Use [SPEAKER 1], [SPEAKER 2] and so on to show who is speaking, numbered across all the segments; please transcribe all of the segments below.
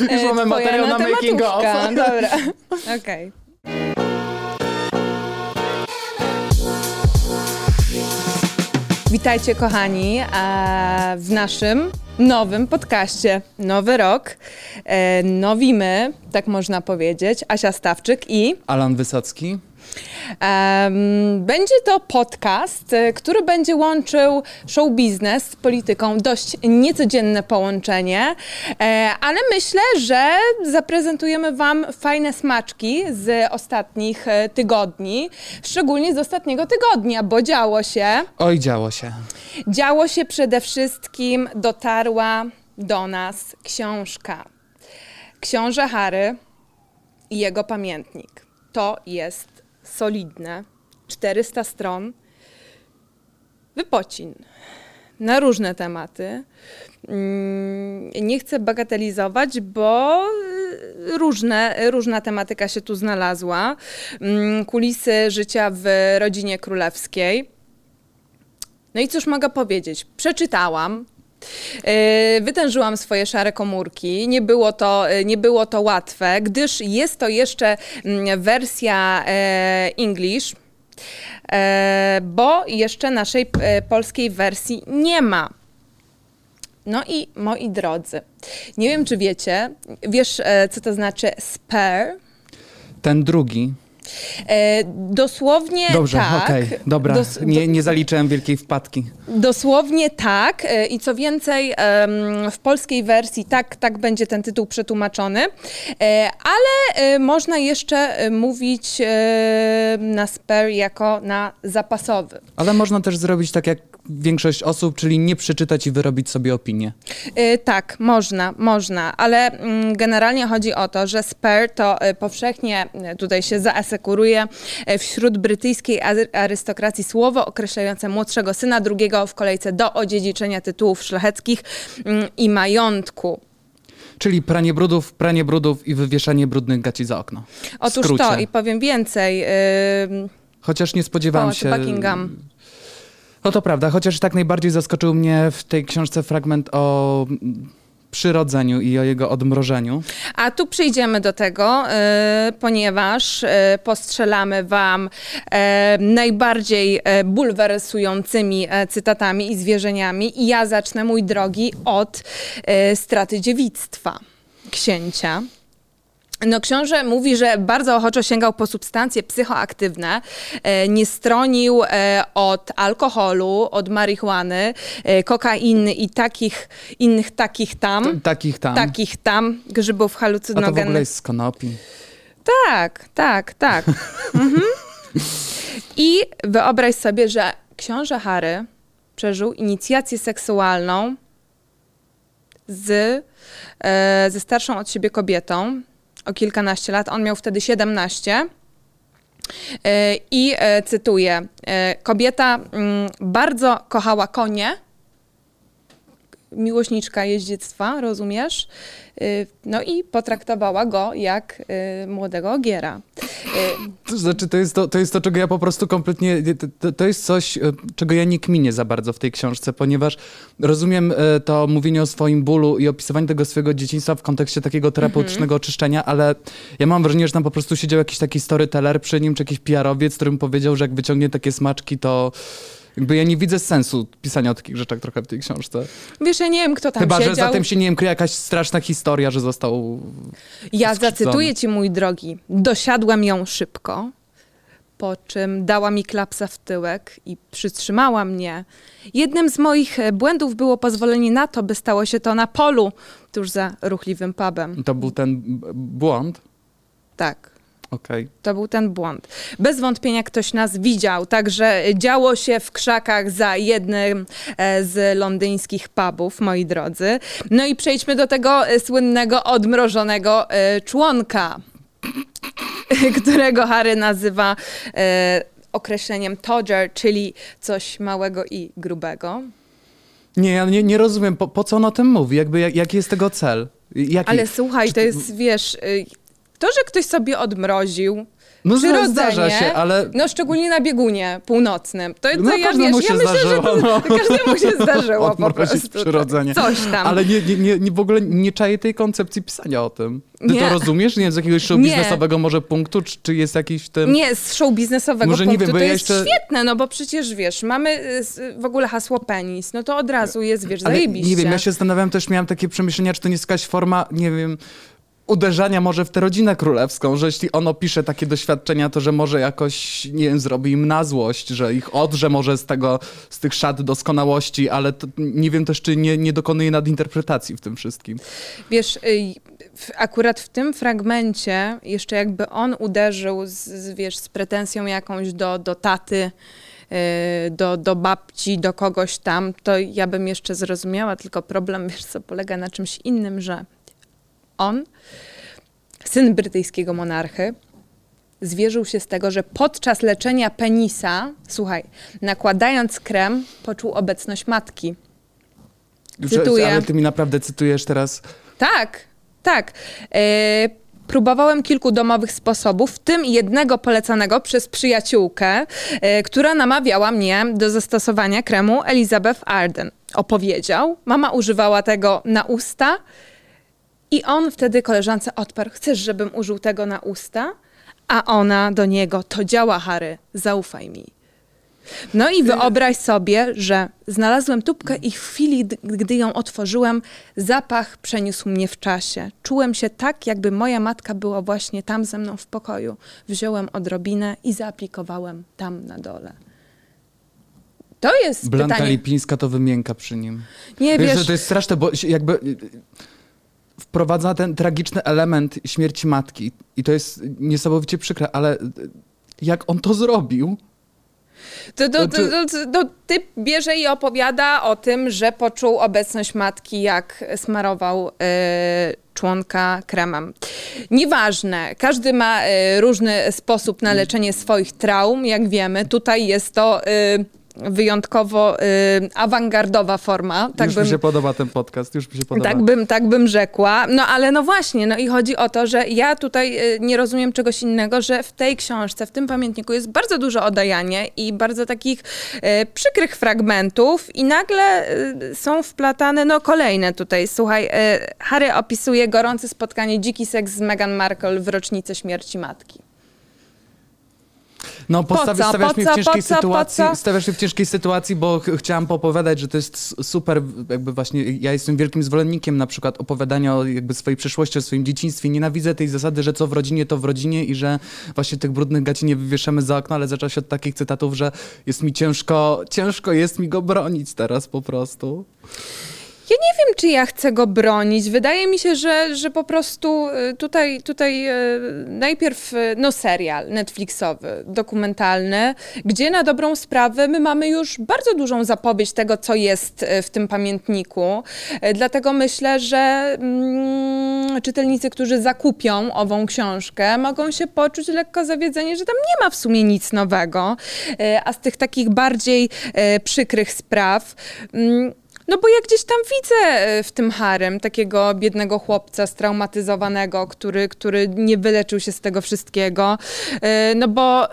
[SPEAKER 1] Już mamy
[SPEAKER 2] Twoja
[SPEAKER 1] materiał na making of.
[SPEAKER 2] Dobra, okej. Witajcie kochani e, w naszym nowym podcaście. Nowy rok, e, nowi my, tak można powiedzieć. Asia Stawczyk i
[SPEAKER 1] Alan Wysocki.
[SPEAKER 2] Będzie to podcast, e, który będzie łączył show biznes z polityką. Dość niecodzienne połączenie, e, ale myślę, że zaprezentujemy Wam fajne smaczki z ostatnich e, tygodni, szczególnie z ostatniego tygodnia, bo działo się.
[SPEAKER 1] Oj, działo się.
[SPEAKER 2] Działo się przede wszystkim, dotarła do nas książka. Książę Harry i jego pamiętnik. To jest solidne, 400 stron, wypocin na różne tematy. Mm, Nie chcę bagatelizować, bo y, różne, różna tematyka się tu znalazła. Mm, Kulisy życia w rodzinie królewskiej. No i cóż mogę powiedzieć? Przeczytałam. Yy, Wytężyłam swoje szare komórki. Nie było to, yy, nie było to łatwe, gdyż jest to jeszcze mm, wersja e, English, e, bo jeszcze naszej e, polskiej wersji nie ma. No i moi drodzy, nie wiem czy wiecie, wiesz e, co to znaczy spare?
[SPEAKER 1] Ten drugi.
[SPEAKER 2] E, Dosłownie
[SPEAKER 1] Dobrze,
[SPEAKER 2] tak.
[SPEAKER 1] okej, dobra.
[SPEAKER 2] Dos-
[SPEAKER 1] nie, nie zaliczyłem wielkiej wpadki.
[SPEAKER 2] Dosłownie tak. e, I co więcej, em, w polskiej wersji tak, tak będzie ten tytuł przetłumaczony, E, ale e, można jeszcze e, mówić e, na spare jako na zapasowy.
[SPEAKER 1] Ale można też zrobić tak jak większość osób, czyli nie przeczytać i wyrobić sobie opinię.
[SPEAKER 2] E, Tak, można, można, ale mm, generalnie chodzi o to, że spare to e, powszechnie e, tutaj się zaasekuruje e, wśród brytyjskiej ary- arystokracji słowo określające młodszego syna drugiego w kolejce do odziedziczenia tytułów szlacheckich mm, i majątku.
[SPEAKER 1] Czyli pranie brudów, pranie brudów i wywieszanie brudnych gaci za okno.
[SPEAKER 2] Otóż
[SPEAKER 1] skrócie.
[SPEAKER 2] to i powiem więcej. ym,
[SPEAKER 1] Chociaż nie spodziewałem
[SPEAKER 2] Pałacu
[SPEAKER 1] się...
[SPEAKER 2] Buckingham.
[SPEAKER 1] No to prawda, chociaż tak najbardziej zaskoczył mnie w tej książce fragment o przyrodzeniu i o jego odmrożeniu.
[SPEAKER 2] A tu przyjdziemy do tego, y, ponieważ y, postrzelamy Wam y, najbardziej bulwersującymi cytatami i zwierzeniami. I ja zacznę, mój drogi, od straty dziewictwa księcia. No, książę mówi, że bardzo ochoczo sięgał po substancje psychoaktywne, e, nie stronił e, od alkoholu, od marihuany, e, kokainy i takich innych takich tam.
[SPEAKER 1] T- takich tam.
[SPEAKER 2] Takich tam grzybów
[SPEAKER 1] A to w ogóle
[SPEAKER 2] halucynogennych.
[SPEAKER 1] jest z konopi.
[SPEAKER 2] Tak, tak, tak. mhm. I wyobraź sobie, że książę Harry przeżył inicjację seksualną z, ze starszą od siebie kobietą o kilkanaście lat. On miał wtedy 17. E, I e, cytuję: e, Kobieta mm, bardzo kochała konie, miłośniczka jeździectwa, rozumiesz? No i potraktowała go jak młodego ogiera.
[SPEAKER 1] To znaczy, to jest to, to jest to, czego ja po prostu kompletnie. To, to, jest coś, e, czego ja nie kminię za bardzo w tej książce, ponieważ rozumiem e, to mówienie o swoim bólu i opisywanie tego swojego dzieciństwa w kontekście takiego terapeutycznego oczyszczenia, ale ja mam wrażenie, że tam po prostu siedział jakiś taki storyteller przy nim, czy jakiś PR-owiec, którym powiedział, że jak wyciągnie takie smaczki, to. Jakby ja nie widzę sensu pisania o takich rzeczach trochę w tej książce.
[SPEAKER 2] Wiesz, ja nie wiem, kto tam
[SPEAKER 1] Chyba,
[SPEAKER 2] siedział.
[SPEAKER 1] że za tym się, nie wiem, kryje jakaś straszna historia, że został
[SPEAKER 2] Ja
[SPEAKER 1] skrzywdzony.
[SPEAKER 2] zacytuję ci, mój drogi. Dosiadłem ją szybko, po czym dała mi klapsa w tyłek i przytrzymała mnie. Jednym z moich e, błędów było pozwolenie na to, by stało się to na polu, tuż za ruchliwym pubem.
[SPEAKER 1] To był ten błąd.
[SPEAKER 2] Tak.
[SPEAKER 1] Okej.
[SPEAKER 2] To był ten błąd. Bez wątpienia ktoś nas widział, także działo się w krzakach za jednym e, z londyńskich pubów, moi drodzy. No i przejdźmy do tego e, słynnego odmrożonego e, członka, którego Harry nazywa określeniem todger, czyli coś małego i grubego.
[SPEAKER 1] Nie, ja nie, nie rozumiem, po, po co on o tym mówi? Jakby, jak, jaki jest tego cel? Jaki?
[SPEAKER 2] Ale słuchaj, to jest, wiesz, y, to, że ktoś sobie odmroził
[SPEAKER 1] No
[SPEAKER 2] Przyrodzenie,
[SPEAKER 1] zdarza się, ale
[SPEAKER 2] No szczególnie na biegunie północnym. To, to
[SPEAKER 1] No,
[SPEAKER 2] ja, wiesz, ja myślę, że
[SPEAKER 1] zdarzyło,
[SPEAKER 2] to,
[SPEAKER 1] no.
[SPEAKER 2] każdemu się zdarzyło po prostu.
[SPEAKER 1] przyrodzenie.
[SPEAKER 2] Coś tam.
[SPEAKER 1] Ale nie, nie, nie, nie, w ogóle nie czaję tej koncepcji pisania o tym. Ty
[SPEAKER 2] Nie.
[SPEAKER 1] to rozumiesz? Nie wiem, z jakiegoś show
[SPEAKER 2] Nie.
[SPEAKER 1] biznesowego może punktu, czy, czy jest jakiś w tym...
[SPEAKER 2] Nie, z show biznesowego
[SPEAKER 1] Może nie
[SPEAKER 2] punktu
[SPEAKER 1] wiem, bo
[SPEAKER 2] to
[SPEAKER 1] ja
[SPEAKER 2] jest
[SPEAKER 1] jeszcze-
[SPEAKER 2] świetne, no bo przecież wiesz, mamy y, w ogóle hasło penis, no to od razu jest, wiesz,
[SPEAKER 1] Ale
[SPEAKER 2] zajebiście.
[SPEAKER 1] nie wiem, ja się zastanawiałem, też miałem takie przemyślenia, czy to nie jest jakaś forma, nie wiem, uderzania może w tę rodzinę królewską, że jeśli on opisze takie doświadczenia, to że może jakoś, nie wiem, zrobi im na złość, że ich odrze może z tego, z tych szat doskonałości, ale to, nie wiem też, czy nie, nie dokonuje nadinterpretacji w tym wszystkim.
[SPEAKER 2] Wiesz, y, akurat w tym fragmencie, jeszcze jakby on uderzył z, z, wiesz, z pretensją jakąś do, do taty, y, do, do babci, do kogoś tam, to ja bym jeszcze zrozumiała, tylko problem, wiesz co, polega na czymś innym, że on, syn brytyjskiego monarchy, zwierzył się z tego, że podczas leczenia penisa, słuchaj, nakładając krem, poczuł obecność matki. Cytuję.
[SPEAKER 1] Ale ty mi naprawdę cytujesz teraz...
[SPEAKER 2] Tak, tak. E, próbowałem kilku domowych sposobów, w tym jednego polecanego przez przyjaciółkę, e, która namawiała mnie do zastosowania kremu Elizabeth Arden. Opowiedział, mama używała tego na usta i on wtedy koleżance odparł, chcesz, żebym użył tego na usta? A ona do niego, to działa Harry, zaufaj mi. No i wyobraź sobie, że znalazłem tubkę i w chwili, gdy ją otworzyłem, zapach przeniósł mnie w czasie. Czułem się tak, jakby moja matka była właśnie tam ze mną w pokoju. Wziąłem odrobinę i zaaplikowałem tam na dole. To jest
[SPEAKER 1] Blanka
[SPEAKER 2] pytanie.
[SPEAKER 1] Lipińska to wymięka przy nim.
[SPEAKER 2] Nie
[SPEAKER 1] Wiesz,
[SPEAKER 2] wiesz,
[SPEAKER 1] że to jest straszne, bo jakby wprowadza ten tragiczny element śmierci matki i to jest niesamowicie przykre, ale y, jak on to zrobił?
[SPEAKER 2] To, to, to,
[SPEAKER 1] Znaczy-
[SPEAKER 2] to, to typ bierze i opowiada o tym, że poczuł obecność matki, jak smarował e, członka kremem. Nieważne, każdy ma e, różny sposób na leczenie swoich traum, jak wiemy. Tutaj jest to e, wyjątkowo e, awangardowa forma. Tak
[SPEAKER 1] już
[SPEAKER 2] bym,
[SPEAKER 1] mi się podoba ten podcast, już mi się podoba.
[SPEAKER 2] tak bym, tak bym rzekła. No ale no właśnie, no i chodzi o to, że ja tutaj e, nie rozumiem czegoś innego, że w tej książce, w tym pamiętniku jest bardzo dużo odajanie i bardzo takich e, przykrych fragmentów i nagle są wplatane, no kolejne tutaj. Słuchaj, Harry opisuje gorące spotkanie, dziki seks z Meghan Markle w rocznicę śmierci matki.
[SPEAKER 1] No,
[SPEAKER 2] Po
[SPEAKER 1] postawi,
[SPEAKER 2] co?
[SPEAKER 1] stawiasz
[SPEAKER 2] Po
[SPEAKER 1] mnie w ciężkiej sytuacji, stawiasz mnie w ciężkiej sytuacji, bo ch- chciałam poopowiadać, że to jest super, jakby właśnie, ja jestem wielkim zwolennikiem na przykład opowiadania o jakby swojej przeszłości, o swoim dzieciństwie. Nienawidzę tej zasady, że co w rodzinie, to w rodzinie i że właśnie tych brudnych gaci nie wywieszamy za okno, ale zaczęło się od takich cytatów, że jest mi ciężko, ciężko jest mi go bronić teraz po prostu.
[SPEAKER 2] Ja nie wiem, czy ja chcę go bronić. Wydaje mi się, że, że po prostu y, tutaj, tutaj y, najpierw y, no, serial Netflixowy, dokumentalny, gdzie na dobrą sprawę my mamy już bardzo dużą zapowiedź tego, co jest w tym pamiętniku. Dlatego myślę, że mm, czytelnicy, którzy zakupią ową książkę, mogą się poczuć lekko zawiedzeni, że tam nie ma w sumie nic nowego. A z tych takich bardziej przykrych spraw. mm, no bo ja gdzieś tam widzę e, w tym harem takiego biednego chłopca straumatyzowanego, który, który nie wyleczył się z tego wszystkiego. E, No bo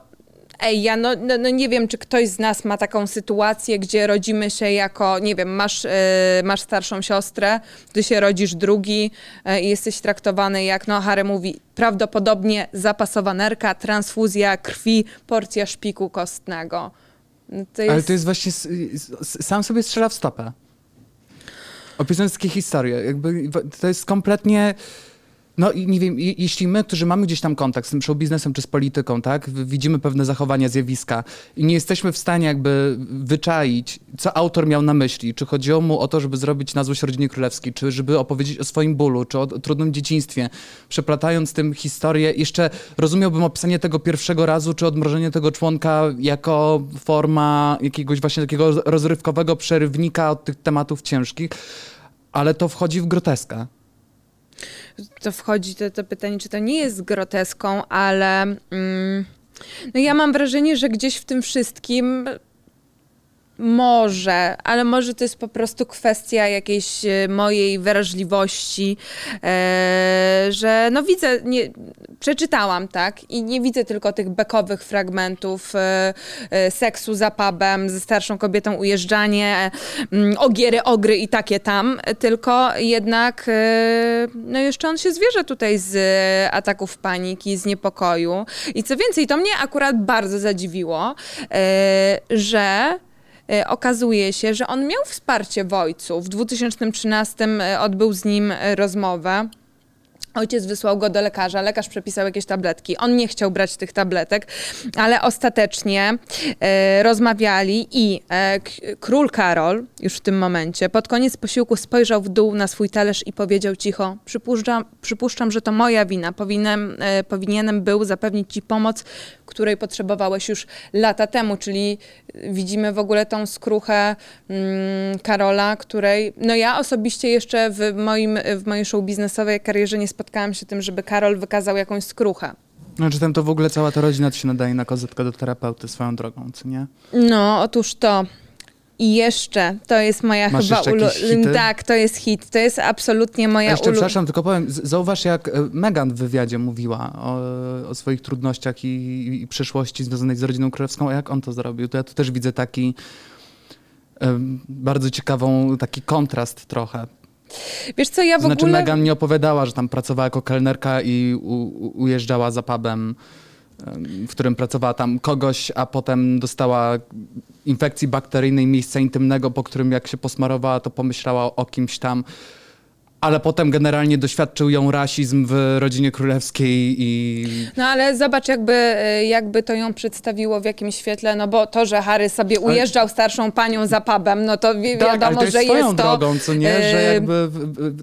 [SPEAKER 2] Ej, ja no, no, no nie wiem, czy ktoś z nas ma taką sytuację, gdzie rodzimy się jako, nie wiem, masz, e, masz starszą siostrę, ty się rodzisz drugi i jesteś traktowany jak, no Harry mówi, prawdopodobnie zapasowa nerka, transfuzja krwi, porcja szpiku kostnego. No to
[SPEAKER 1] Ale to jest właśnie, sam sobie strzela w stopę. Opisując takie historie, jakby to jest kompletnie... No i nie wiem, je- jeśli my, którzy mamy gdzieś tam kontakt z tym show biznesem czy z polityką, tak, widzimy pewne zachowania, zjawiska i nie jesteśmy w stanie jakby wyczaić, co autor miał na myśli, czy chodziło mu o to, żeby zrobić na złość rodzinie królewskiej, czy żeby opowiedzieć o swoim bólu, czy o trudnym dzieciństwie, przeplatając tym historię, jeszcze rozumiałbym opisanie tego pierwszego razu, czy odmrożenie tego członka jako forma jakiegoś właśnie takiego rozrywkowego przerywnika od tych tematów ciężkich, ale to wchodzi w groteskę.
[SPEAKER 2] To wchodzi to, to pytanie, czy to nie jest groteską, ale mm, no ja mam wrażenie, że gdzieś w tym wszystkim Może, ale może to jest po prostu kwestia jakiejś e, mojej wrażliwości, e, że no widzę, nie, przeczytałam, tak, i nie widzę tylko tych bekowych fragmentów e, e, seksu za pubem, ze starszą kobietą ujeżdżanie, mm, ogiery, ogry i takie tam, tylko jednak, e, no jeszcze on się zwierzę tutaj z ataków paniki, z niepokoju. I co więcej, to mnie akurat bardzo zadziwiło, że okazuje się, że on miał wsparcie w ojcu. W 2013 e, odbył z nim e, rozmowę. Ojciec wysłał go do lekarza, lekarz przepisał jakieś tabletki. On nie chciał brać tych tabletek, ale ostatecznie e, rozmawiali i e, król Karol, już w tym momencie, pod koniec posiłku spojrzał w dół na swój talerz i powiedział cicho: Przypuszczam, przypuszczam że to moja wina. E, powinienem był zapewnić ci pomoc, której potrzebowałeś już lata temu, czyli widzimy w ogóle tą skruchę mm, Karola, której no ja osobiście jeszcze w, moim, w mojej show biznesowej karierze nie spotkałam się tym, żeby Karol wykazał jakąś skruchę.
[SPEAKER 1] No, czy tam to w ogóle cała ta rodzina to się nadaje na kozetkę do terapeuty swoją drogą, co nie?
[SPEAKER 2] No, otóż to. I jeszcze, to jest moja
[SPEAKER 1] Masz
[SPEAKER 2] chyba
[SPEAKER 1] jeszcze jakieś
[SPEAKER 2] ulu-
[SPEAKER 1] hity?
[SPEAKER 2] Tak, to jest hit. To jest absolutnie moja
[SPEAKER 1] jeszcze,
[SPEAKER 2] ulu...
[SPEAKER 1] przepraszam, tylko powiem, zauważ jak e, Meghan w wywiadzie mówiła o, o swoich trudnościach i, i przyszłości związanej z rodziną królewską, a jak on to zrobił. To ja tu też widzę taki bardzo ciekawą, taki kontrast trochę.
[SPEAKER 2] Wiesz co, ja w
[SPEAKER 1] Znaczy
[SPEAKER 2] ogóle...
[SPEAKER 1] Meghan nie opowiadała, że tam pracowała jako kelnerka i u, ujeżdżała za pubem, em, w którym pracowała tam kogoś, a potem dostała infekcji bakteryjnej miejsca intymnego, po którym jak się posmarowała, to pomyślała o kimś tam. Ale potem generalnie doświadczył ją rasizm w rodzinie królewskiej i
[SPEAKER 2] No ale zobacz, jakby, e, jakby to ją przedstawiło w jakim świetle, no bo to, że Harry sobie ujeżdżał starszą panią za pubem, no to wi-
[SPEAKER 1] tak, ale
[SPEAKER 2] wiadomo,
[SPEAKER 1] to jest
[SPEAKER 2] że
[SPEAKER 1] swoją
[SPEAKER 2] jest to...
[SPEAKER 1] drogą, co nie, że
[SPEAKER 2] e,
[SPEAKER 1] jakby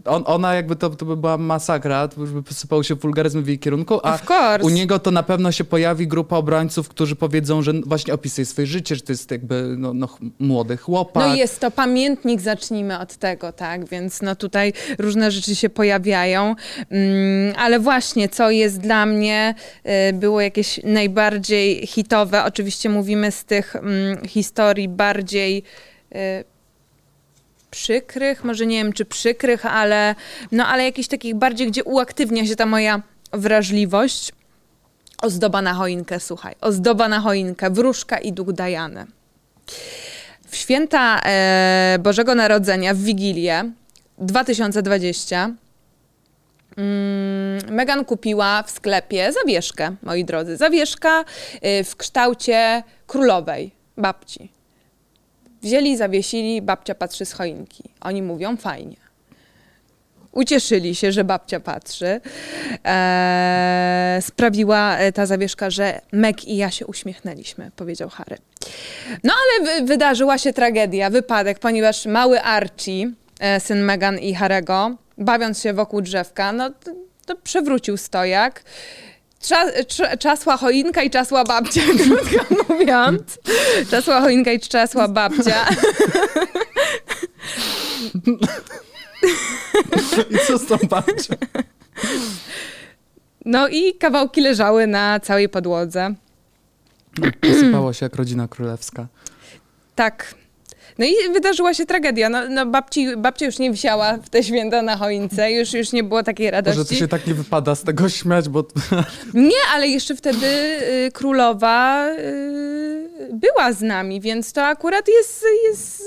[SPEAKER 1] on, ona jakby to, to by była masakra, to już by posypały się wulgaryzmy w jej kierunku, a u niego to na pewno się pojawi grupa obrońców, którzy powiedzą, że właśnie opisuje swoje życie, że to jest jakby no, no, młody chłopak.
[SPEAKER 2] No jest to pamiętnik, zacznijmy od tego, tak, więc no tutaj różne rzeczy się pojawiają, mm, ale właśnie co jest dla mnie, y, było jakieś najbardziej hitowe, oczywiście mówimy z tych mm, historii bardziej y, przykrych, może nie wiem czy przykrych, ale no ale jakichś takich bardziej, gdzie uaktywnia się ta moja wrażliwość. Ozdoba na choinkę, słuchaj, ozdoba na choinkę, wróżka i duch Dajany. W święta e, Bożego Narodzenia, w Wigilię 2020, mm, Megan kupiła w sklepie zawieszkę, moi drodzy. Zawieszka y, w kształcie królowej, babci. Wzięli, zawiesili, babcia patrzy z choinki. Oni mówią fajnie. Ucieszyli się, że babcia patrzy. Eee, sprawiła e, ta zawieszka, że Meg i ja się uśmiechnęliśmy, powiedział Harry. No ale wy, wydarzyła się tragedia, wypadek, ponieważ mały Archie, syn Megan i Harego, bawiąc się wokół drzewka, no to, to przewrócił stojak. Trza, trz, czasła choinka i czasła babcia, krótko mówiąc. Czasła choinka i czasła babcia.
[SPEAKER 1] I co z tą babcią?
[SPEAKER 2] No i kawałki leżały na całej podłodze.
[SPEAKER 1] Posypało się jak rodzina królewska.
[SPEAKER 2] Tak. No i wydarzyła się tragedia. No, no babci, babcia już nie wisiała w te święta na choince, już, już nie było takiej
[SPEAKER 1] Może to
[SPEAKER 2] radości.
[SPEAKER 1] się tak nie wypada z tego śmiać, bo
[SPEAKER 2] Nie, ale jeszcze wtedy y, królowa y, była z nami, więc to akurat jest, jest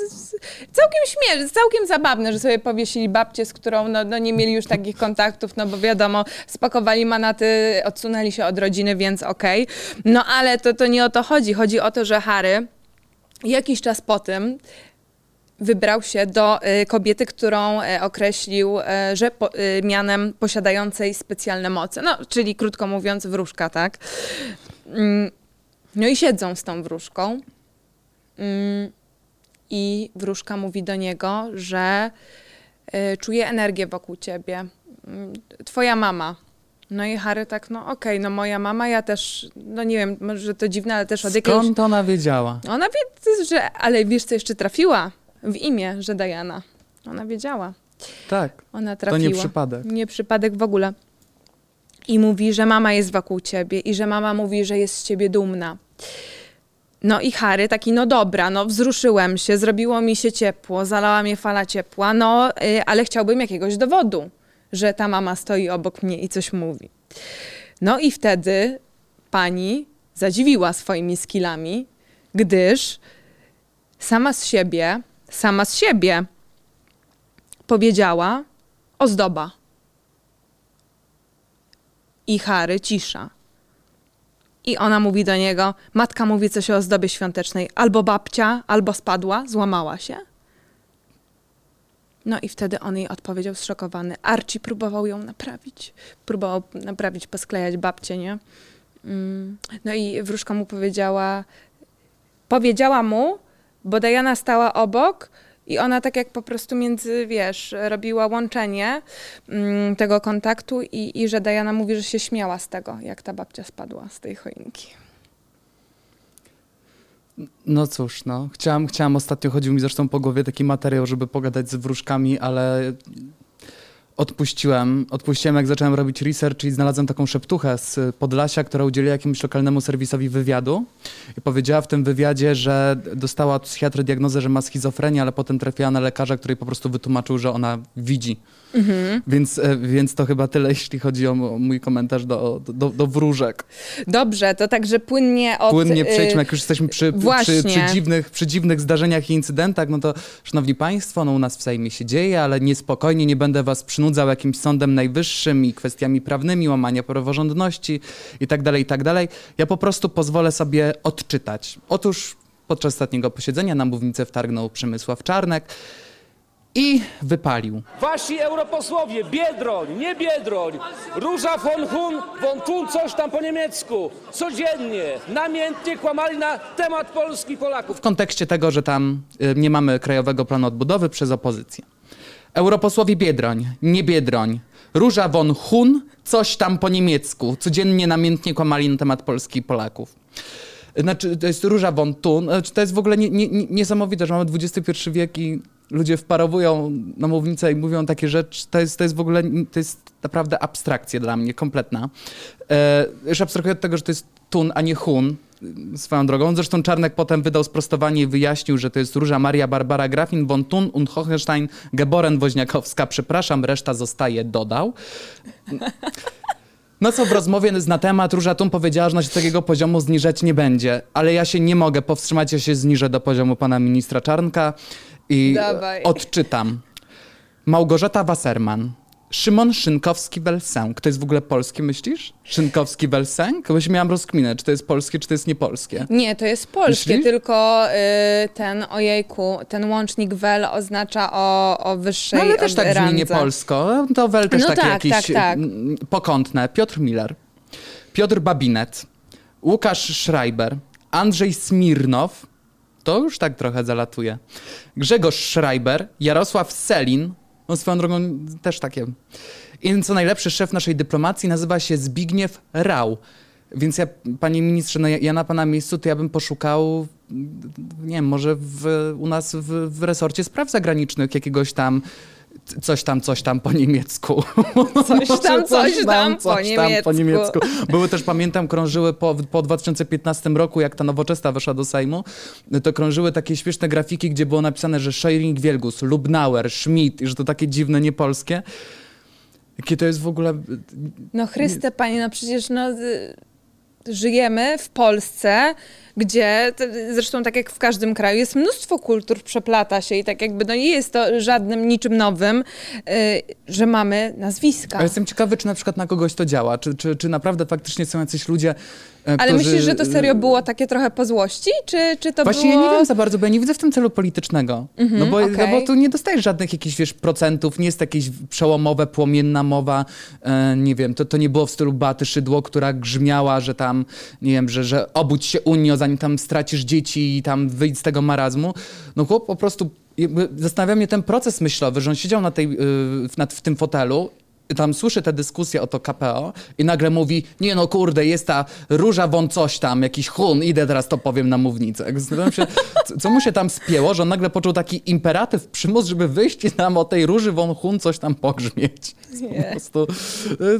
[SPEAKER 2] całkiem śmieszne, całkiem zabawne, że sobie powiesili babcię, z którą no, no nie mieli już takich kontaktów, no bo wiadomo, spakowali manaty, odsunęli się od rodziny, więc okej. No ale to, to nie o to chodzi. Chodzi o to, że Harry jakiś czas po tym wybrał się do y, kobiety, którą y, określił, y, że po, mianem posiadającej specjalne moce. No, czyli krótko mówiąc, wróżka, tak? Mm, No i siedzą z tą wróżką. Mm, I wróżka mówi do niego, że czuje energię wokół ciebie. Mm, Twoja mama. No i Harry tak, no okej, no moja mama, ja też, no nie wiem, może to dziwne, ale też od jakiegoś...
[SPEAKER 1] skąd ona wiedziała?
[SPEAKER 2] Ona wie, że, ale wiesz co jeszcze trafiła w imię, że Diana. Ona wiedziała.
[SPEAKER 1] Tak,
[SPEAKER 2] Ona
[SPEAKER 1] to
[SPEAKER 2] trafiła.
[SPEAKER 1] nie przypadek.
[SPEAKER 2] Nie przypadek w ogóle. I mówi, że mama jest wokół ciebie i że mama mówi, że jest z ciebie dumna. No i Harry taki, no dobra, no wzruszyłem się, zrobiło mi się ciepło, zalała mnie fala ciepła, no y, ale chciałbym jakiegoś dowodu, że ta mama stoi obok mnie i coś mówi. No i wtedy pani zadziwiła swoimi skillami, gdyż sama z siebie, sama z siebie powiedziała ozdoba. I Harry cisza. I ona mówi do niego, matka mówi coś o ozdobie świątecznej, albo babcia, albo spadła, złamała się. No i wtedy on jej odpowiedział zszokowany. Archie próbował ją naprawić. Próbował naprawić, posklejać babcię, nie? Mm. No i wróżka mu powiedziała, powiedziała mu, bo Diana stała obok i ona tak jak po prostu między, wiesz, robiła łączenie mm, tego kontaktu i, i że Diana mówi, że się śmiała z tego, jak ta babcia spadła z tej choinki.
[SPEAKER 1] No cóż, no. Chciałam, chciałam ostatnio, chodził mi zresztą po głowie taki materiał, żeby pogadać z wróżkami, ale odpuściłem. Odpuściłem, jak zacząłem robić research i znalazłem taką szeptuchę z Podlasia, która udzieliła jakiemuś lokalnemu serwisowi wywiadu i powiedziała w tym wywiadzie, że dostała od psychiatry diagnozę, że ma schizofrenię, ale potem trafiła na lekarza, który po prostu wytłumaczył, że ona widzi. Mhm. Więc, e, więc to chyba tyle, jeśli chodzi o mój komentarz do, do, do wróżek.
[SPEAKER 2] Dobrze, to także płynnie od...
[SPEAKER 1] Płynnie y, przejdźmy, jak już jesteśmy przy, przy, przy, dziwnych, przy dziwnych zdarzeniach i incydentach, no to szanowni państwo, no u nas w Sejmie się dzieje, ale niespokojnie, nie będę was przynudzał jakimś sądem najwyższym i kwestiami prawnymi, łamania praworządności i tak dalej, i tak dalej. Ja po prostu pozwolę sobie odczytać. Otóż podczas ostatniego posiedzenia na mównicę wtargnął Przemysław Czarnek, i wypalił.
[SPEAKER 3] Wasi europosłowie, Biedroń, nie Biedroń, Róża von Hun, von Thun, coś tam po niemiecku, codziennie, namiętnie kłamali na temat Polski Polaków.
[SPEAKER 1] W kontekście tego, że tam y, nie mamy krajowego planu odbudowy przez opozycję. Europosłowie Biedroń, nie Biedroń, Róża von Hun, coś tam po niemiecku, codziennie namiętnie kłamali na temat Polski i Polaków. Znaczy, to jest Róża von Thun, znaczy, to jest w ogóle nie, nie, niesamowite, że mamy XXI wiek i ludzie wparowują na mównicę i mówią takie rzeczy, to jest, to jest w ogóle, to jest naprawdę abstrakcja dla mnie, kompletna. E, już abstrahuję od tego, że to jest Tun, a nie Hun, swoją drogą. Zresztą Czarnek potem wydał sprostowanie i wyjaśnił, że to jest Róża Maria Barbara Grafin von Thun und Hohenstein Geboren Woźniakowska. Przepraszam, reszta zostaje, dodał. No co w rozmowie na temat Róża Tun powiedziała, że ona się takiego poziomu zniżać nie będzie, ale ja się nie mogę powstrzymać, ja się zniżę do poziomu pana ministra Czarnka. I Dawaj. odczytam. Małgorzata Wasserman. Szymon Szynkowski-Welsenk. To jest w ogóle polskie, myślisz? Szynkowski-Welsenk? Bo się miałam rozkminę, czy to jest polskie, czy to jest niepolskie.
[SPEAKER 2] Nie, to jest polskie, myślisz? tylko y, ten, ojejku, ten łącznik wel oznacza o, o wyższej
[SPEAKER 1] No ale też tak
[SPEAKER 2] brzmi
[SPEAKER 1] niepolsko. To wel też
[SPEAKER 2] no
[SPEAKER 1] takie
[SPEAKER 2] tak,
[SPEAKER 1] jakieś
[SPEAKER 2] tak, tak.
[SPEAKER 1] pokątne. Piotr Miller, Piotr Babinet, Łukasz Schreiber, Andrzej Smirnow, to już tak trochę zalatuje. Grzegorz Schreiber, Jarosław Selin, no swoją drogą też takie. I co najlepszy szef naszej dyplomacji nazywa się Zbigniew Rau. Więc ja, panie ministrze, no ja, ja na pana miejscu to ja bym poszukał, nie wiem, może w, u nas w, w resorcie spraw zagranicznych jakiegoś tam coś tam, coś tam po niemiecku.
[SPEAKER 2] Coś tam, coś tam, po, niemiecku. po niemiecku.
[SPEAKER 1] Były też, pamiętam, krążyły po, po 2015 roku, jak ta nowoczesna weszła do Sejmu, to krążyły takie śmieszne grafiki, gdzie było napisane, że Schering Wielgus, Lubnauer, Schmidt i że to takie dziwne, niepolskie. Jakie to jest w ogóle...
[SPEAKER 2] No Chryste, panie, no przecież no, żyjemy w Polsce, gdzie zresztą tak jak w każdym kraju jest mnóstwo kultur, przeplata się i tak jakby no nie jest to żadnym niczym nowym, yy, że mamy nazwiska.
[SPEAKER 1] A jestem ciekawy, czy na przykład na kogoś to działa, czy, czy, czy naprawdę faktycznie są jacyś ludzie,
[SPEAKER 2] E, Ale którzy... myślisz, że to serio było takie trochę po złości, czy, czy to
[SPEAKER 1] Właśnie
[SPEAKER 2] było...
[SPEAKER 1] ja nie wiem za bardzo, bo ja nie widzę w tym celu politycznego. Mm -hmm, no, bo, okay. no bo tu nie dostajesz żadnych jakichś, wiesz, procentów, nie jest jakieś przełomowe, płomienna mowa, e, nie wiem, to, to nie było w stylu Baty Szydło, która grzmiała, że tam, nie wiem, że, że obudź się Unio, zanim tam stracisz dzieci i tam wyjdź z tego marazmu. No chłop po prostu zastanawia mnie ten proces myślowy, że on siedział na tej, y, w, w tym fotelu tam słyszy tę dyskusję o to KPO i nagle mówi, nie no kurde, jest ta róża won coś tam, jakiś hun, idę teraz to powiem na mównicę. Zastanawiam się, co mu się tam spięło, że on nagle poczuł taki imperatyw, przymus, żeby wyjść i nam o tej róży won hun coś tam pogrzmieć. Po prostu,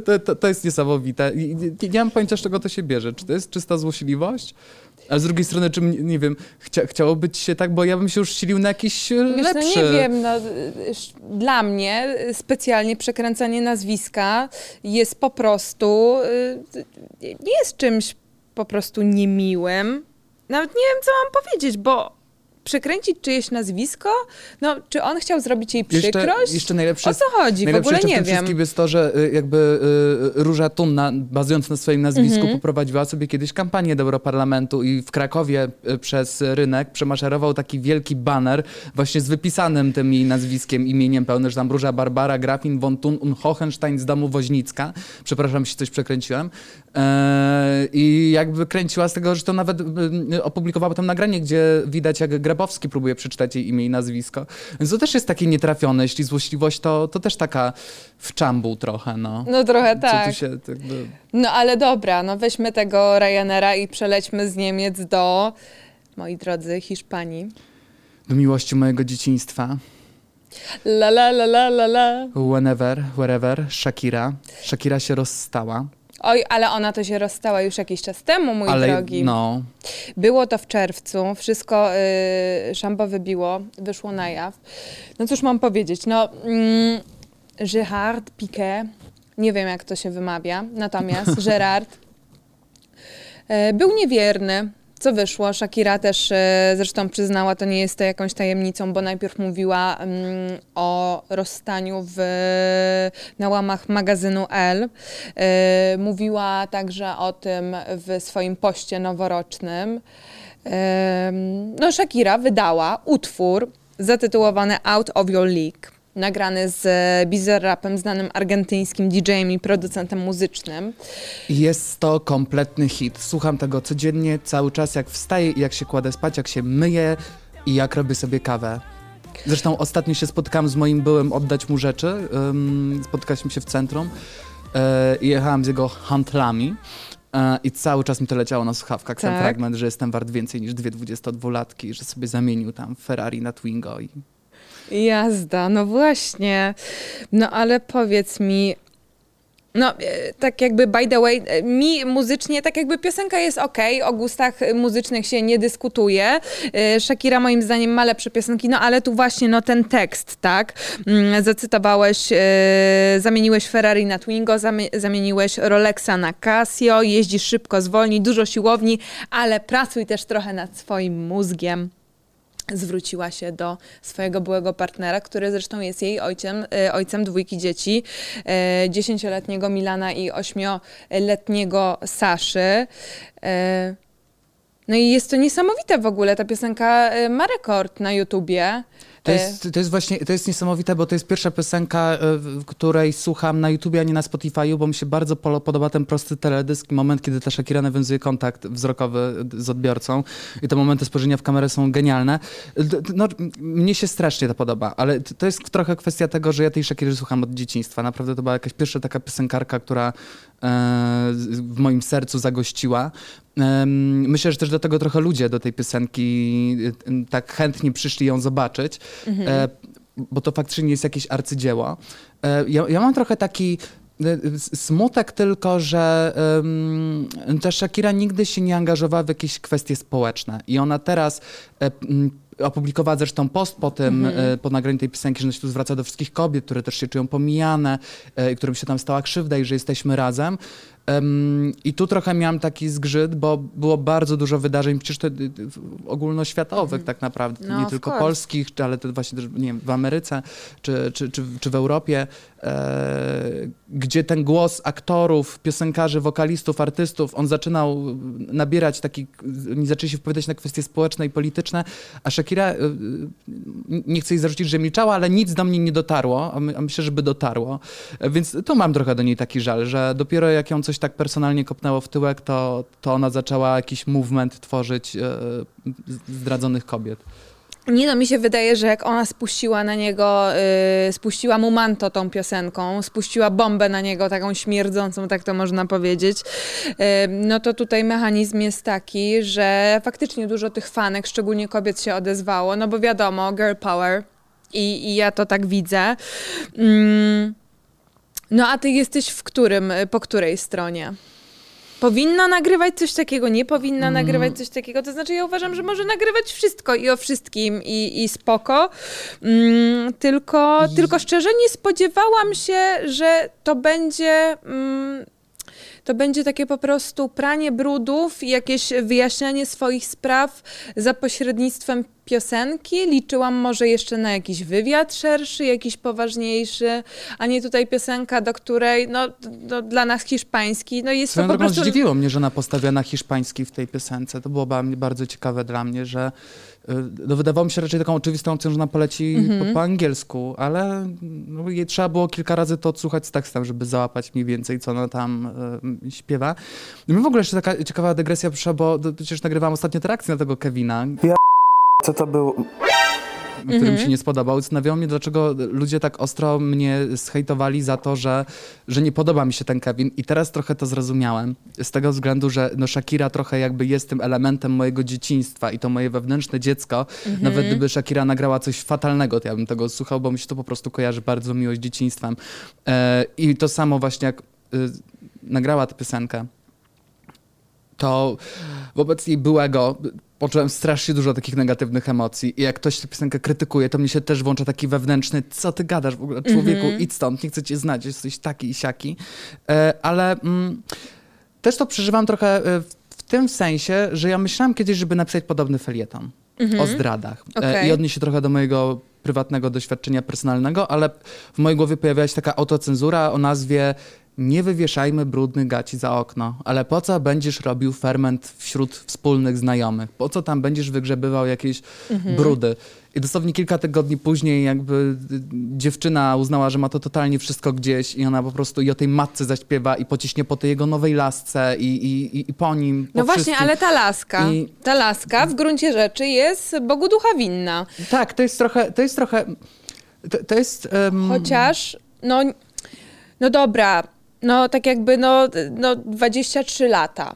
[SPEAKER 1] to, to, to jest niesamowite. Nie, nie mam pojęcia, z czego to się bierze. Czy to jest czysta złośliwość? A z drugiej strony, czy, m- nie wiem, chcia, chciałoby ci się tak, bo ja bym się już silił na jakiś e,
[SPEAKER 2] Wiesz,
[SPEAKER 1] lepszy.
[SPEAKER 2] no nie wiem, no, y, dla mnie y, specjalnie przekręcanie nazwiska jest po prostu, nie jest czymś po prostu niemiłym. Nawet nie wiem, co mam powiedzieć, bo przekręcić czyjeś nazwisko? No, czy on chciał zrobić jej przykrość?
[SPEAKER 1] Jeszcze, jeszcze najlepsze
[SPEAKER 2] o co chodzi? W
[SPEAKER 1] Najlepsze
[SPEAKER 2] ogóle nie wiem.
[SPEAKER 1] wszystkim jest to, że y, jakby y, Róża Tunna, bazując na swoim nazwisku,
[SPEAKER 2] Mhm.
[SPEAKER 1] poprowadziła sobie kiedyś kampanię do Europarlamentu i w Krakowie y, przez rynek przemaszerował taki wielki baner właśnie z wypisanym tym jej nazwiskiem, imieniem pełnym, że tam Róża Barbara Grafin von Thun und Hohenstein z domu Woźnicka. Przepraszam, jeśli coś przekręciłem. E, I jakby kręciła z tego, że to nawet y, opublikowała tam nagranie, gdzie widać, jak Grabowski próbuje przeczytać jej imię i nazwisko. Więc to też jest takie nietrafione. Jeśli złośliwość, to, to też taka w czambu trochę, no.
[SPEAKER 2] No trochę tak.
[SPEAKER 1] się jakby...
[SPEAKER 2] No ale dobra, no weźmy tego Ryanaira i przelećmy z Niemiec do, moi drodzy, Hiszpanii.
[SPEAKER 1] Do miłości mojego dzieciństwa.
[SPEAKER 2] La la la la la la.
[SPEAKER 1] Whenever, wherever, Shakira. Shakira się rozstała.
[SPEAKER 2] Oj, ale ona to się rozstała już jakiś czas temu, mój
[SPEAKER 1] ale
[SPEAKER 2] drogi.
[SPEAKER 1] no,
[SPEAKER 2] Było to w czerwcu, wszystko y, szambo wybiło, wyszło na jaw. No cóż mam powiedzieć, no mm, Gérard Piqué, nie wiem jak to się wymawia, natomiast Gérard y, był niewierny. Co wyszło? Shakira też y, zresztą przyznała, to nie jest to jakąś tajemnicą, bo najpierw mówiła mm, o rozstaniu w, na łamach magazynu L. Y, mówiła także o tym w swoim poście noworocznym. Ym, No, Shakira wydała utwór zatytułowany Out of Your League, nagrany z Bizarrapem, znanym argentyńskim DJ-em i producentem muzycznym.
[SPEAKER 1] jest to kompletny hit. Słucham tego codziennie, cały czas, jak wstaję i jak się kładę spać, jak się myję i jak robię sobie kawę. Zresztą ostatnio się spotkałam z moim byłym oddać mu rzeczy. Um, spotkaliśmy się w centrum e, i jechałam z jego handlami. E, I cały czas mi to leciało na słuchawkach, ten
[SPEAKER 2] Tak.
[SPEAKER 1] fragment, że jestem wart więcej niż dwie 22-latki, że sobie zamienił tam Ferrari na Twingo. I...
[SPEAKER 2] Jazda, no właśnie. No ale powiedz mi, no e, tak jakby by the way, e, mi muzycznie tak jakby piosenka jest ok, o gustach muzycznych się nie dyskutuje. E, Shakira moim zdaniem ma lepsze piosenki, no ale tu właśnie no ten tekst, tak? Mm, Zacytowałeś, zamieniłeś Ferrari na Twingo, zamie- zamieniłeś Rolexa na Casio, jeździsz szybko, zwolnij, dużo siłowni, ale pracuj też trochę nad swoim mózgiem zwróciła się do swojego byłego partnera, który zresztą jest jej ojcem, e, ojcem dwójki dzieci, e, dziesięcioletniego Milana i ośmioletniego Saszy. E, No i jest to niesamowite w ogóle, ta piosenka ma rekord na YouTubie.
[SPEAKER 1] To
[SPEAKER 2] E,
[SPEAKER 1] jest, to jest właśnie, to jest niesamowite, bo to jest pierwsza piosenka, w której słucham na YouTubie, a nie na Spotify'u, bo mi się bardzo podoba ten prosty teledysk, moment, kiedy ta Shakira nawiązuje kontakt wzrokowy z odbiorcą i te momenty spojrzenia w kamerę są genialne. No, mnie się strasznie to podoba, ale to jest trochę kwestia tego, że ja tej Shakiry słucham od dzieciństwa. Naprawdę to była jakaś pierwsza taka piosenkarka, która e, w moim sercu zagościła. Myślę, że też do tego trochę ludzie do tej piosenki tak chętnie przyszli ją zobaczyć, e, bo to faktycznie jest jakieś arcydzieło. E, Ja, ja mam trochę taki e, smutek tylko, że um, ta Shakira nigdy się nie angażowała w jakieś kwestie społeczne i ona teraz e, m, opublikowała zresztą post po tym, e, po nagraniu tej piosenki, że ona się tu zwraca do wszystkich kobiet, które też się czują pomijane, e, i którym się tam stała krzywda i że jesteśmy razem. Em, I tu trochę miałam taki zgrzyt, bo było bardzo dużo wydarzeń, przecież to y, y, ogólnoświatowych tak naprawdę,
[SPEAKER 2] No,
[SPEAKER 1] nie tylko
[SPEAKER 2] course.
[SPEAKER 1] polskich, ale to właśnie też, nie wiem, w Ameryce czy, czy, czy, czy w Europie, e, gdzie ten głos aktorów, piosenkarzy, wokalistów, artystów, on zaczynał nabierać taki, oni zaczęli się wypowiadać na kwestie społeczne i polityczne, a Shakira, y, nie chcę jej zarzucić, że milczała, ale nic do mnie nie dotarło, a, my, a myślę, żeby dotarło. E, Więc tu mam trochę do niej taki żal, że dopiero jak ją coś tak personalnie kopnęło w tyłek, to, to ona zaczęła jakiś movement tworzyć e, zdradzonych kobiet.
[SPEAKER 2] Nie no, mi się wydaje, że jak ona spuściła na niego, y, spuściła mu manto tą piosenką, spuściła bombę na niego taką śmierdzącą, tak to można powiedzieć, y, no to tutaj mechanizm jest taki, że faktycznie dużo tych fanek, szczególnie kobiet się odezwało, no bo wiadomo, girl power i, i ja to tak widzę. Mm, no a ty jesteś w którym, po której stronie? powinna nagrywać coś takiego, nie powinna
[SPEAKER 1] Mm.
[SPEAKER 2] nagrywać coś takiego. To znaczy, ja uważam, że może nagrywać wszystko i o wszystkim i, i spoko. Mm, tylko, tylko szczerze nie spodziewałam się, że to będzie. Mm, to będzie takie po prostu pranie brudów i jakieś wyjaśnianie swoich spraw za pośrednictwem piosenki. Liczyłam może jeszcze na jakiś wywiad szerszy, jakiś poważniejszy, a nie tutaj piosenka, do której no, no, dla nas hiszpański no jest
[SPEAKER 1] Swoją
[SPEAKER 2] to po prostu...
[SPEAKER 1] zdziwiło mnie, że ona postawia na hiszpański w tej piosence. To było ba- bardzo ciekawe dla mnie, że y, no, wydawało mi się raczej taką oczywistą opcją, że ona poleci
[SPEAKER 2] Mhm.
[SPEAKER 1] po, po angielsku, ale no, jej trzeba było kilka razy to odsłuchać z tekstem, żeby załapać mniej więcej, co ona tam y, śpiewa. I mi w ogóle jeszcze taka ciekawa dygresja przyszła, bo przecież nagrywałam ostatnio te reakcje na tego Kevina,
[SPEAKER 4] Co to był?
[SPEAKER 1] który
[SPEAKER 2] Mhm.
[SPEAKER 1] mi się nie spodobał. Zastanawiało mnie, dlaczego ludzie tak ostro mnie zhejtowali za to, że, że nie podoba mi się ten Kevin. I teraz trochę to zrozumiałem. Z tego względu, że no Shakira trochę jakby jest tym elementem mojego dzieciństwa i to moje wewnętrzne dziecko.
[SPEAKER 2] Mhm.
[SPEAKER 1] Nawet gdyby Shakira nagrała coś fatalnego, to ja bym tego słuchał, bo mi się to po prostu kojarzy bardzo miło z dzieciństwem. E, I to samo właśnie jak y, nagrała tę piosenkę, to wobec jej byłego poczułem strasznie dużo takich negatywnych emocji. I jak ktoś tę piosenkę krytykuje, to mnie się też włącza taki wewnętrzny, co ty gadasz w ogóle, człowieku, idź stąd, nie chcę cię znać, jesteś taki i siaki. E, ale mm, też to przeżywam trochę e, w, tym sensie, że ja myślałam kiedyś, żeby napisać podobny felieton o zdradach. E,
[SPEAKER 2] Okej.
[SPEAKER 1] I odnieść się trochę do mojego prywatnego doświadczenia personalnego, ale w mojej głowie pojawiała się taka autocenzura o nazwie nie wywieszajmy brudnych gaci za okno, ale po co będziesz robił ferment wśród wspólnych znajomych? Po co tam będziesz wygrzebywał jakieś brudy? I dosłownie kilka tygodni później jakby dziewczyna uznała, że ma to totalnie wszystko gdzieś i ona po prostu i o tej matce zaśpiewa i pociśnie po tej jego nowej lasce i, i, i, po nim, po
[SPEAKER 2] No właśnie,
[SPEAKER 1] wszystkim.
[SPEAKER 2] ale ta laska,
[SPEAKER 1] I-
[SPEAKER 2] ta laska w gruncie rzeczy jest Bogu ducha winna.
[SPEAKER 1] Tak, to jest trochę, to jest trochę, to, to jest... em,
[SPEAKER 2] Chociaż, no, no dobra, no tak jakby, no, no 23 lata.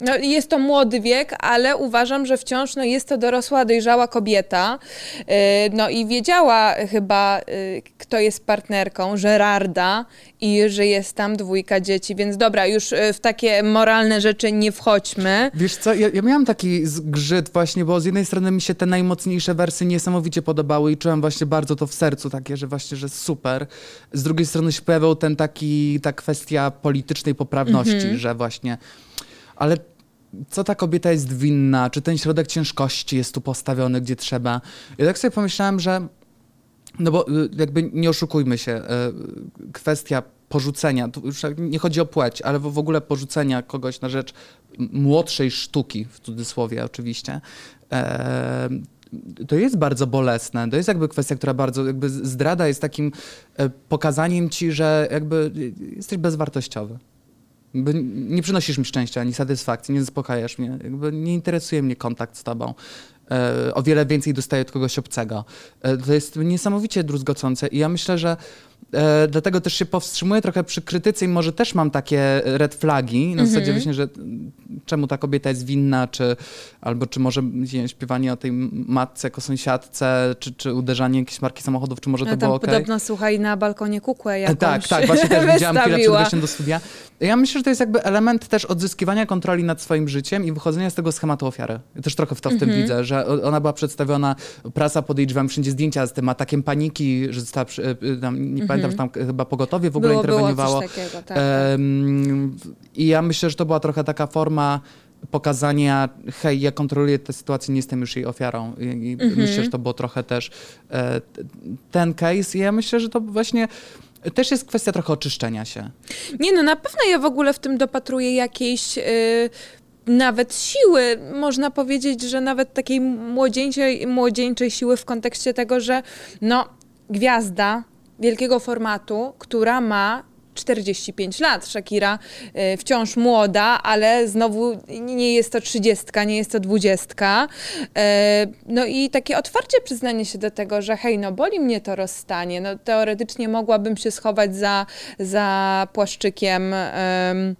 [SPEAKER 2] No, jest to młody wiek, ale uważam, że wciąż no, jest to dorosła, dojrzała kobieta. Yy, No i wiedziała chyba, yy, kto jest partnerką Gerarda i że jest tam dwójka dzieci. Więc dobra, już yy, w takie moralne rzeczy nie wchodźmy.
[SPEAKER 1] Wiesz co, ja, ja miałam taki zgrzyt właśnie, bo z jednej strony mi się te najmocniejsze wersy niesamowicie podobały i czułem właśnie bardzo to w sercu takie, że właśnie, że super. Z drugiej strony się pojawiał ten taki, ta kwestia politycznej poprawności, że właśnie, ale co ta kobieta jest winna, czy ten środek ciężkości jest tu postawiony, gdzie trzeba. Ja tak sobie pomyślałem, że no bo y, jakby nie oszukujmy się, y, kwestia porzucenia, tu już nie chodzi o płeć, ale w ogóle porzucenia kogoś na rzecz młodszej sztuki, w cudzysłowie oczywiście, e, to jest bardzo bolesne. To jest jakby kwestia, która bardzo, jakby zdrada jest takim e, pokazaniem ci, że jakby jesteś bezwartościowy. Nie przynosisz mi szczęścia ani satysfakcji, nie zaspokajasz mnie. Jakby nie interesuje mnie kontakt z tobą. E, o wiele więcej dostaję od kogoś obcego. E, to jest niesamowicie druzgocące i ja myślę, że e, dlatego też się powstrzymuję trochę przy krytyce i może też mam takie red flagi, na zasadzie właśnie, że czemu ta kobieta jest winna, czy albo czy może nie wiem, śpiewanie o tej matce jako sąsiadce, czy, czy uderzanie jakieś marki samochodów, czy może to
[SPEAKER 2] No,
[SPEAKER 1] było
[SPEAKER 2] tam
[SPEAKER 1] okej.
[SPEAKER 2] podobno, słuchaj, na balkonie kukłę jakąś
[SPEAKER 1] Tak, tak, właśnie też widziałam chwilę przed wejściem do studia. Ja myślę, że to jest jakby element też odzyskiwania kontroli nad swoim życiem i wychodzenia z tego schematu ofiary. Ja też trochę w to w
[SPEAKER 2] Mhm.
[SPEAKER 1] tym widzę, że ona była przedstawiona, prasa pod jej drzwiami, wszędzie zdjęcia z tym atakiem paniki, że została, przy- y, y, tam, nie pamiętam, że tam chyba pogotowie w ogóle
[SPEAKER 2] było, było
[SPEAKER 1] interweniowało.
[SPEAKER 2] coś takiego, tak. tak.
[SPEAKER 1] I ja myślę, że to była trochę taka forma pokazania, hej, ja kontroluję tę sytuację, nie jestem już jej ofiarą. I,
[SPEAKER 2] Mhm.
[SPEAKER 1] myślę, że to było trochę też e, ten case. I ja myślę, że to właśnie też jest kwestia trochę oczyszczenia się.
[SPEAKER 2] Nie no, na pewno ja w ogóle w tym dopatruję jakiejś y, nawet siły. Można powiedzieć, że nawet takiej młodzieńczej, młodzieńczej siły w kontekście tego, że no, gwiazda wielkiego formatu, która ma 45 lat. Shakira y, wciąż młoda, ale znowu nie jest to 30, nie jest to 20. Y, no i takie otwarcie przyznanie się do tego, że hej, no boli mnie to rozstanie. No teoretycznie mogłabym się schować za, za płaszczykiem. em,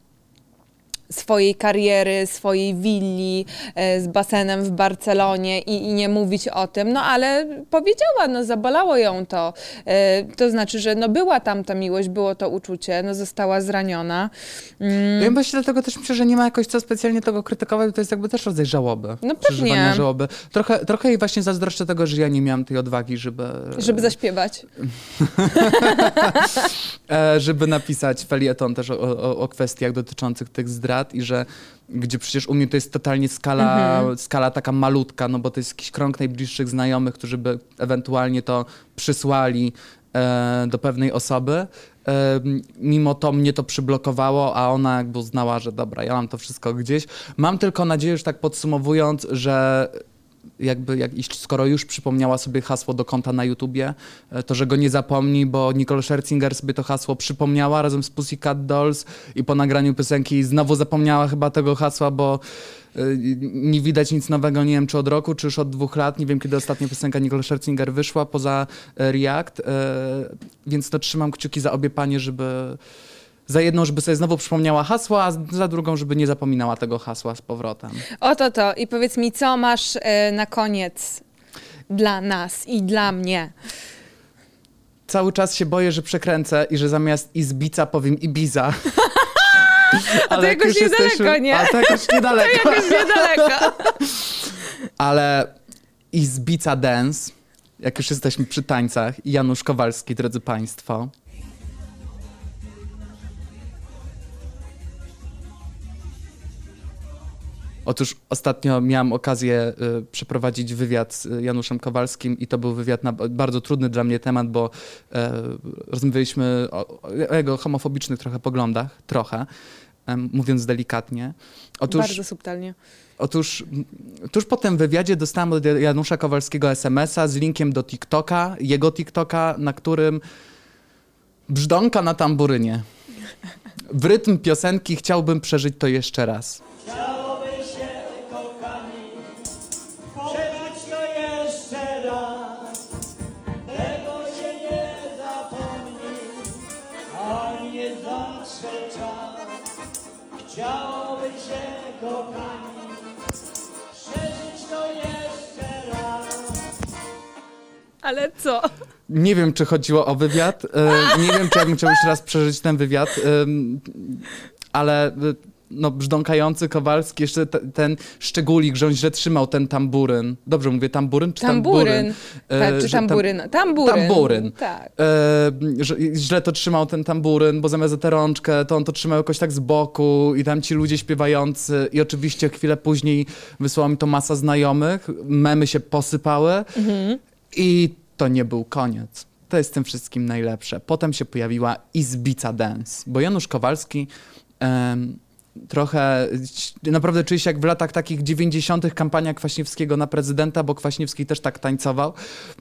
[SPEAKER 2] swojej kariery, swojej willi e, z basenem w Barcelonie i, i nie mówić o tym, no ale powiedziała, no zabolało ją to. E, to znaczy, że no była tam ta miłość, było to uczucie, no została zraniona. Mm,
[SPEAKER 1] Ja właśnie dlatego też myślę, że nie ma jakoś co specjalnie tego krytykować, bo to jest jakby też rodzaj żałoby.
[SPEAKER 2] No pewnie.
[SPEAKER 1] żałoby. Trochę, trochę jej właśnie zazdroszczę tego, że ja nie miałam tej odwagi, żeby...
[SPEAKER 2] żeby zaśpiewać.
[SPEAKER 1] e, żeby napisać felieton też o, o, o kwestiach dotyczących tych zdrad i że gdzie przecież u mnie to jest totalnie skala,
[SPEAKER 2] Mhm.
[SPEAKER 1] skala taka malutka, no bo to jest jakiś krąg najbliższych znajomych, którzy by ewentualnie to przysłali e, do pewnej osoby. E, mimo to mnie to przyblokowało, a ona jakby uznała, że dobra, ja mam to wszystko gdzieś. Mam tylko nadzieję, że tak podsumowując, że jakby jak, skoro już przypomniała sobie hasło do konta na YouTubie, e, to że go nie zapomni, bo Nicole Scherzinger sobie to hasło przypomniała razem z Pussycat Dolls i po nagraniu piosenki znowu zapomniała chyba tego hasła, bo e, nie widać nic nowego, nie wiem czy od roku, czy już od dwóch lat, nie wiem kiedy ostatnia piosenka Nicole Scherzinger wyszła poza e, React, więc to trzymam kciuki za obie panie, żeby za jedną, żeby sobie znowu przypomniała hasła, a za drugą, żeby nie zapominała tego hasła z powrotem.
[SPEAKER 2] Oto to. I powiedz mi, co masz e, na koniec dla nas i dla mnie?
[SPEAKER 1] cały czas się boję, że przekręcę i że zamiast Izbica powiem Ibiza.
[SPEAKER 2] A to jakoś
[SPEAKER 1] jak
[SPEAKER 2] niedaleko, nie?
[SPEAKER 1] A to jakoś niedaleko.
[SPEAKER 2] Jakoś niedaleko.
[SPEAKER 1] Ale Izbica Dance, jak już jesteśmy przy tańcach, Janusz Kowalski, drodzy Państwo. Otóż ostatnio miałam okazję y, przeprowadzić wywiad z Januszem Kowalskim i to był wywiad na bardzo trudny dla mnie temat, bo e, rozmawialiśmy o, o jego homofobicznych trochę poglądach, trochę, mówiąc delikatnie. Otóż
[SPEAKER 2] Bardzo subtelnie.
[SPEAKER 1] Otóż tuż po tym wywiadzie dostałem od Janusza Kowalskiego SMS-a z linkiem do TikToka, jego TikToka, na którym brzdąka na tamburynie. W rytm piosenki chciałbym przeżyć to jeszcze raz.
[SPEAKER 5] Zawsze czas. Chciałoby się, kochani, przeżyć to jeszcze raz.
[SPEAKER 2] Ale co?
[SPEAKER 1] Nie wiem, czy chodziło o wywiad. e, Nie wiem, czy ja bym chciał jeszcze raz przeżyć ten wywiad, ale e, no, brzdąkający Kowalski, jeszcze te, ten szczególik, że on źle trzymał ten tamburyn. Dobrze mówię, tamburyn czy tamburyn?
[SPEAKER 2] Tamburyn.
[SPEAKER 1] E,
[SPEAKER 2] Tak, czy
[SPEAKER 1] że tam-
[SPEAKER 2] tamburyn. Tamburyn.
[SPEAKER 1] Tamburyn.
[SPEAKER 2] Tak.
[SPEAKER 1] e, że źle to trzymał ten tamburyn, bo zamiast za tę rączkę, to on to trzymał jakoś tak z boku i tam ci ludzie śpiewający i oczywiście chwilę później wysłała mi to masa znajomych, memy się posypały i to nie był koniec. To jest tym wszystkim najlepsze. Potem się pojawiła Izbica Dance, bo Janusz Kowalski em, trochę naprawdę czuje się jak w latach takich 90. kampania Kwaśniewskiego na prezydenta, bo Kwaśniewski też tak tańcował.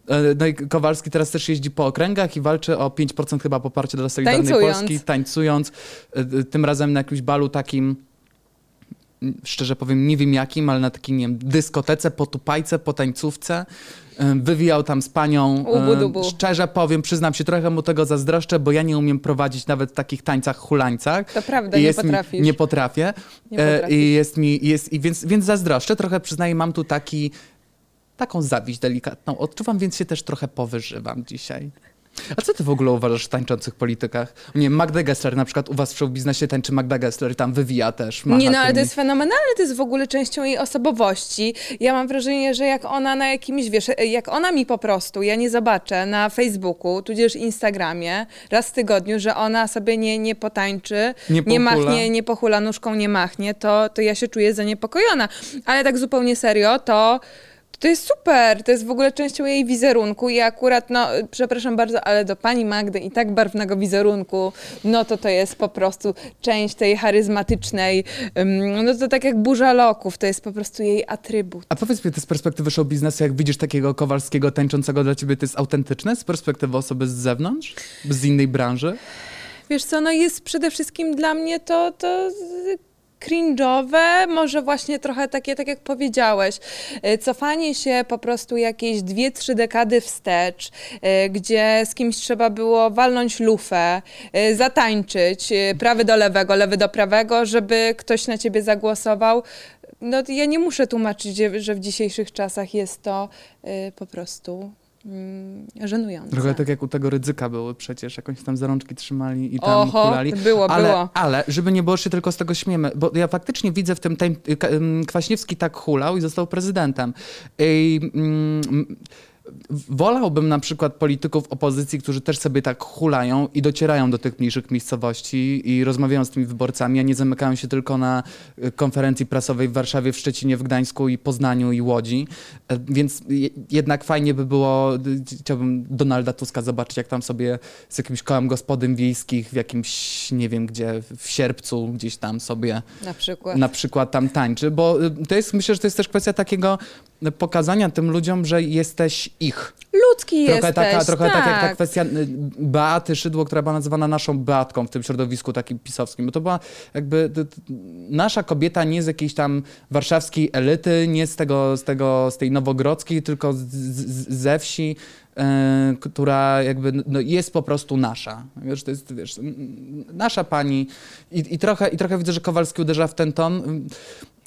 [SPEAKER 1] E, No i Kowalski teraz też jeździ po okręgach i walczy o 5% chyba poparcia dla Solidarnej
[SPEAKER 2] Tańcując.
[SPEAKER 1] Polski, tańcując. E, e, Tym razem na jakimś balu takim szczerze powiem, nie wiem jakim, ale na takiej, nie wiem, dyskotece, po tupajce, po tańcówce. Wywijał tam z panią.
[SPEAKER 2] Ubu dubu.
[SPEAKER 1] Szczerze powiem, przyznam się, trochę mu tego zazdroszczę, bo ja nie umiem prowadzić nawet w takich tańcach hulańcach.
[SPEAKER 2] To prawda,
[SPEAKER 1] I
[SPEAKER 2] nie
[SPEAKER 1] jest
[SPEAKER 2] potrafisz.
[SPEAKER 1] Mi, nie potrafię.
[SPEAKER 2] Nie
[SPEAKER 1] E,
[SPEAKER 2] potrafisz.
[SPEAKER 1] I jest mi, jest, i więc, więc zazdroszczę. Trochę przyznaję, mam tu taki, taką zawiść delikatną. Odczuwam, więc się też trochę powyżywam dzisiaj. A co ty w ogóle uważasz o tańczących politykach? Nie Magda Gessler na przykład u was w show biznesie tańczy Magda Gessler i tam wywija też.
[SPEAKER 2] Nie no, ale to jest fenomenalne, to jest w ogóle częścią jej osobowości. Ja mam wrażenie, że jak ona na jakimś, wiesz, jak ona mi po prostu, ja nie zobaczę na Facebooku, tudzież Instagramie, raz w tygodniu, że ona sobie nie, nie potańczy,
[SPEAKER 1] Nie
[SPEAKER 2] nie, machnie, nie pochula nóżką, nie machnie, to, to ja się czuję zaniepokojona. Ale tak zupełnie serio, to... To jest super, to jest w ogóle częścią jej wizerunku i akurat, no, przepraszam bardzo, ale do pani Magdy i tak barwnego wizerunku, no to to jest po prostu część tej charyzmatycznej, no to tak jak burza loków, to jest po prostu jej atrybut.
[SPEAKER 1] A powiedz mi, ty z perspektywy show biznesu, jak widzisz takiego Kowalskiego tańczącego dla ciebie, to jest autentyczne z perspektywy osoby z zewnątrz? Z innej branży?
[SPEAKER 2] Wiesz co, no jest przede wszystkim dla mnie to, to cringe'owe, może właśnie trochę takie, tak jak powiedziałeś, y, cofanie się po prostu jakieś dwie, trzy dekady wstecz, y, gdzie z kimś trzeba było walnąć lufę, y, zatańczyć, prawy do lewego, lewy do prawego, żeby ktoś na ciebie zagłosował. No ja nie muszę tłumaczyć, że- w dzisiejszych czasach jest to po prostu żenujące.
[SPEAKER 1] Trochę tak jak u tego ryzyka były przecież, jakąś tam za rączki trzymali i tam
[SPEAKER 2] Oho,
[SPEAKER 1] kulali.
[SPEAKER 2] było,
[SPEAKER 1] ale,
[SPEAKER 2] było.
[SPEAKER 1] Ale, żeby nie było, się tylko z tego śmiemy, bo ja faktycznie widzę w tym, Kwaśniewski tak hulał i został prezydentem. I, mm, Wolałbym na przykład polityków opozycji, którzy też sobie tak hulają i docierają do tych mniejszych miejscowości i rozmawiają z tymi wyborcami, a nie zamykają się tylko na y, konferencji prasowej w Warszawie, w Szczecinie, w Gdańsku i Poznaniu i Łodzi. E, Więc je- jednak fajnie by było, chciałbym Donalda Tuska zobaczyć, jak tam sobie z jakimś kołem gospodyń wiejskich w jakimś, nie wiem gdzie, w sierpcu gdzieś tam sobie
[SPEAKER 2] Na przykład.
[SPEAKER 1] na przykład tam tańczy, bo y, to jest, myślę, że to jest też kwestia takiego pokazania tym ludziom, że jesteś ich.
[SPEAKER 2] Ludzki
[SPEAKER 1] Trochę,
[SPEAKER 2] jesteś,
[SPEAKER 1] taka, trochę tak. jak ta
[SPEAKER 2] tak.
[SPEAKER 1] kwestia y, Beaty Szydło, która była nazywana naszą Beatką w tym środowisku takim pisowskim, bo to była jakby t- t- nasza kobieta nie z jakiejś tam warszawskiej elity, nie z tego, z tego, z tej nowogrodzkiej, tylko z, z, ze wsi, y, która jakby no, jest po prostu nasza. Wiesz, to jest, wiesz, nasza pani i, i, trochę, i trochę widzę, że Kowalski uderza w ten ton.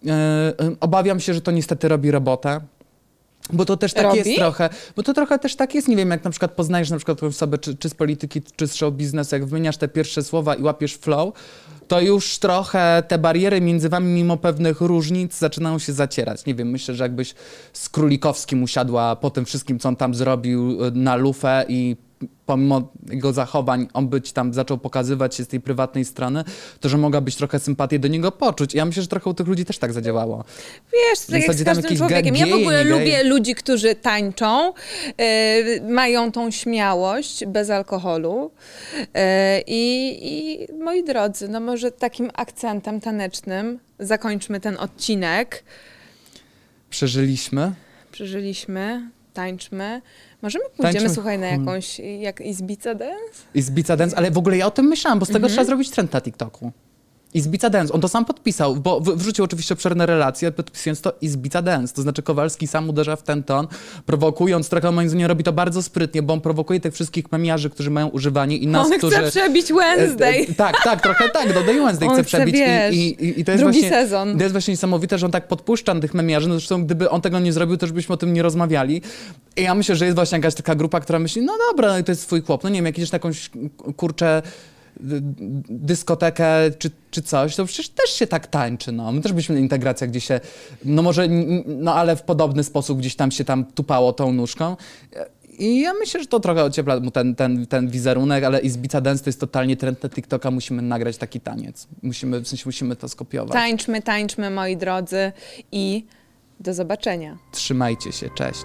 [SPEAKER 1] Y, Obawiam się, że to niestety robi robotę. Bo to też tak
[SPEAKER 2] Robi?
[SPEAKER 1] jest trochę, bo to trochę też tak jest, nie wiem, jak na przykład poznajesz na przykład osobę, czy, czy z polityki, czy z show biznesu, jak wymieniasz te pierwsze słowa i łapiesz flow, to już trochę te bariery między wami, mimo pewnych różnic, zaczynają się zacierać. Nie wiem, myślę, że jakbyś z Królikowskim usiadła po tym wszystkim, co on tam zrobił y, na lufę i pomimo jego zachowań, on by ci tam zaczął pokazywać się z tej prywatnej strony, to że mogłabyś trochę sympatię do niego poczuć. I ja myślę, że trochę u tych ludzi też tak zadziałało.
[SPEAKER 2] Wiesz, tak jak z każdym człowiekiem. Ja w ogóle lubię ludzi, którzy tańczą, e, mają tą śmiałość bez alkoholu. I, I moi drodzy, no może takim akcentem tanecznym zakończmy ten odcinek.
[SPEAKER 1] Przeżyliśmy.
[SPEAKER 2] Przeżyliśmy, tańczmy. Możemy pójdziemy,
[SPEAKER 1] Tańczmy.
[SPEAKER 2] słuchaj, na
[SPEAKER 1] Hmm.
[SPEAKER 2] jakąś, jak Izbica Dance?
[SPEAKER 1] I z Bica Dance, ale w ogóle ja o tym myślałam, bo z tego
[SPEAKER 2] Mhm.
[SPEAKER 1] trzeba zrobić trend na TikToku. I z Bica Dance, on to sam podpisał, bo wrzucił oczywiście obszerne relacje, podpisując to i z Bica Dance. To znaczy Kowalski sam uderza w ten ton, prowokując, trochę moim zdaniem robi to bardzo sprytnie, bo on prowokuje tych wszystkich memiarzy, którzy mają używanie i nas,
[SPEAKER 2] On
[SPEAKER 1] którzy...
[SPEAKER 2] chce przebić
[SPEAKER 1] E,
[SPEAKER 2] Wednesday.
[SPEAKER 1] e, Tak, tak, trochę tak, do Day Wednesday
[SPEAKER 2] On
[SPEAKER 1] chce przebić
[SPEAKER 2] wiesz,
[SPEAKER 1] i, i, i to jest
[SPEAKER 2] drugi
[SPEAKER 1] właśnie,
[SPEAKER 2] sezon.
[SPEAKER 1] To jest właśnie niesamowite, że on tak podpuszcza tych memiarzy, no zresztą gdyby on tego nie zrobił, to już byśmy o tym nie rozmawiali. I ja myślę, że jest właśnie jakaś taka grupa, która myśli, no dobra, no to jest twój chłop, no nie wiem, jak idziesz na jakąś kurczę dyskotekę czy, czy coś, to przecież też się tak tańczy, no. My też byliśmy na integracjach, gdzie się, no może, no ale w podobny sposób gdzieś tam się tam tupało tą nóżką. I ja myślę, że to trochę ociepla mu ten, ten, ten wizerunek, ale Izbica Dance to jest totalnie trend na TikToka, musimy nagrać taki taniec. Musimy, w sensie musimy to skopiować.
[SPEAKER 2] Tańczmy, tańczmy, moi drodzy i do zobaczenia.
[SPEAKER 1] Trzymajcie się, cześć.